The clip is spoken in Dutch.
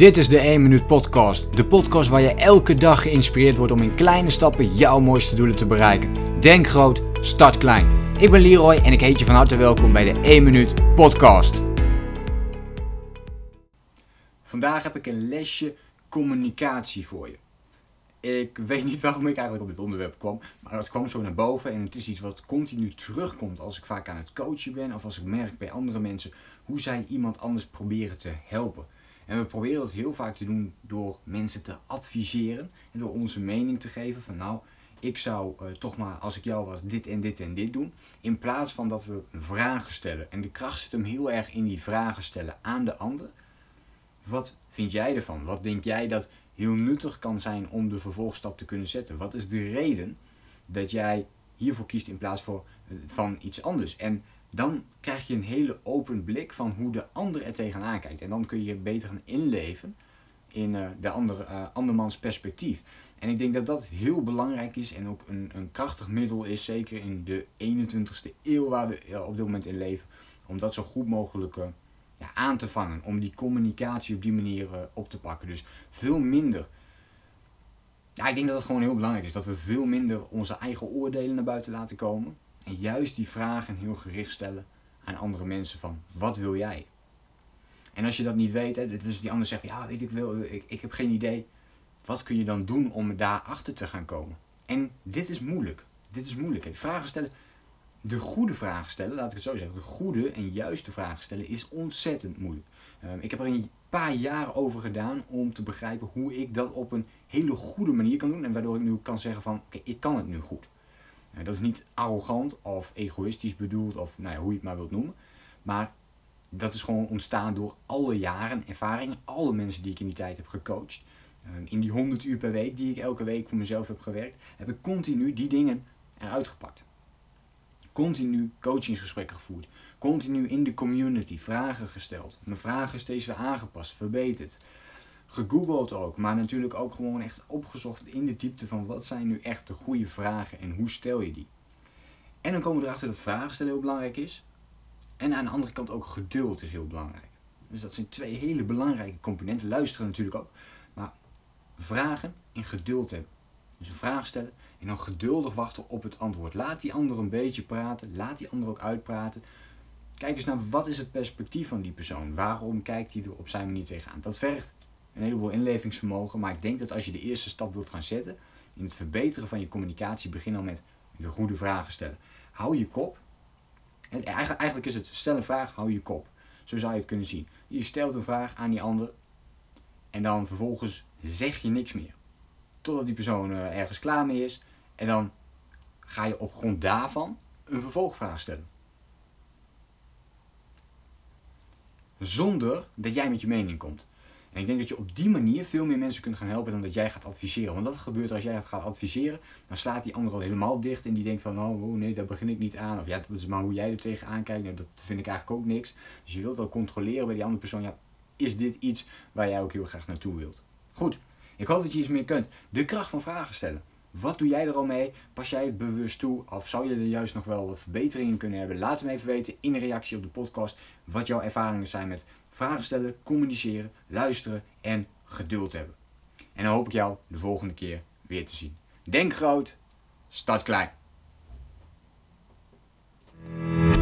Dit is de 1 Minuut Podcast. De podcast waar je elke dag geïnspireerd wordt om in kleine stappen jouw mooiste doelen te bereiken. Denk groot, start klein. Ik ben Leroy en ik heet je van harte welkom bij de 1 Minuut Podcast. Vandaag heb ik een lesje communicatie voor je. Ik weet niet waarom ik eigenlijk op dit onderwerp kwam, maar het kwam zo naar boven en het is iets wat continu terugkomt als ik vaak aan het coachen ben of als ik merk bij andere mensen hoe zij iemand anders proberen te helpen. En we proberen dat heel vaak te doen door mensen te adviseren en door onze mening te geven van nou, ik zou uh, toch maar als ik jou was dit en dit en dit doen. In plaats van dat we vragen stellen. En de kracht zit hem heel erg in die vragen stellen aan de ander. Wat vind jij ervan? Wat denk jij dat heel nuttig kan zijn om de vervolgstap te kunnen zetten? Wat is de reden dat jij hiervoor kiest in plaats eh, van iets anders? En dan krijg je een hele open blik van hoe de ander er tegenaan kijkt. En dan kun je je beter gaan inleven in uh, de andere, uh, andermans perspectief. En ik denk dat dat heel belangrijk is en ook een, een krachtig middel is, zeker in de 21ste eeuw waar we uh, op dit moment in leven, om dat zo goed mogelijk ja, aan te vangen. Om die communicatie op die manier op te pakken. Dus veel minder. Ja, ik denk dat het gewoon heel belangrijk is dat we veel minder onze eigen oordelen naar buiten laten komen. En juist die vragen heel gericht stellen aan andere mensen van wat wil jij? En als je dat niet weet, dus die ander zegt ja weet ik wel, ik, ik heb geen idee. Wat kun je dan doen om daar achter te gaan komen? En dit is moeilijk. Dit is moeilijk. Vragen stellen, de goede vragen stellen, laat ik het zo zeggen. De goede en juiste vragen stellen is ontzettend moeilijk. Um, ik heb er een paar jaar over gedaan om te begrijpen hoe ik dat op een hele goede manier kan doen. En waardoor ik nu kan zeggen van oké, ik kan het nu goed. Nou, dat is niet arrogant of egoïstisch bedoeld of nou ja, hoe je het maar wilt noemen. Maar dat is gewoon ontstaan door alle jaren ervaring, alle mensen die ik in die tijd heb gecoacht. Ehm, in die 100 uur per week die ik elke week voor mezelf heb gewerkt, heb ik continu die dingen eruit gepakt. Continu coachingsgesprekken gevoerd. Continu in de community vragen gesteld. Mijn vragen steeds weer aangepast, verbeterd gegoogeld ook, maar natuurlijk ook gewoon echt opgezocht in de diepte van wat zijn nu echt de goede vragen en hoe stel je die. En dan komen we erachter dat vragen stellen heel belangrijk is. En aan de andere kant ook geduld is heel belangrijk. Dus dat zijn twee hele belangrijke componenten. Luisteren natuurlijk ook. Maar vragen en geduld hebben. Dus een vraag stellen en dan geduldig wachten op het antwoord. Laat die ander een beetje praten. Laat die ander ook uitpraten. Kijk eens naar wat is het perspectief van die persoon. Waarom kijkt hij er op zijn manier tegenaan. Dat vergt een heleboel inlevingsvermogen. Maar ik denk dat als je de eerste stap wilt gaan zetten in het verbeteren van je communicatie, begin dan met de goede vragen stellen. Hou je kop. eigenlijk is het stel een vraag, hou je kop. Zo zou je het kunnen zien. Je stelt een vraag aan die ander en dan vervolgens zeg je niks meer. Totdat die persoon eh, ergens klaar mee is en dan ga je op grond daarvan een vervolgvraag stellen. Zonder dat jij met je mening komt. En ik denk dat je op die manier veel meer mensen kunt gaan helpen dan dat jij gaat adviseren. Want wat gebeurt als jij gaat adviseren, dan slaat die ander al helemaal dicht en die denkt van, oh, oh nee, daar begin ik niet aan. Of ja, dat is maar hoe jij er tegenaan kijkt. Nou, dat vind ik eigenlijk ook niks. Dus je wilt al controleren bij die andere persoon, ja, is dit iets waar jij ook heel graag naartoe wilt? Goed, ik hoop dat je iets meer kunt. De kracht van vragen stellen. Wat doe jij er al mee? Pas jij het bewust toe? Of zou je er juist nog wel wat verbeteringen kunnen hebben? Laat me even weten in een reactie op de podcast wat jouw ervaringen zijn met vragen stellen, communiceren, luisteren en geduld hebben. En dan hoop ik jou de volgende keer weer te zien. Denk groot, start klein.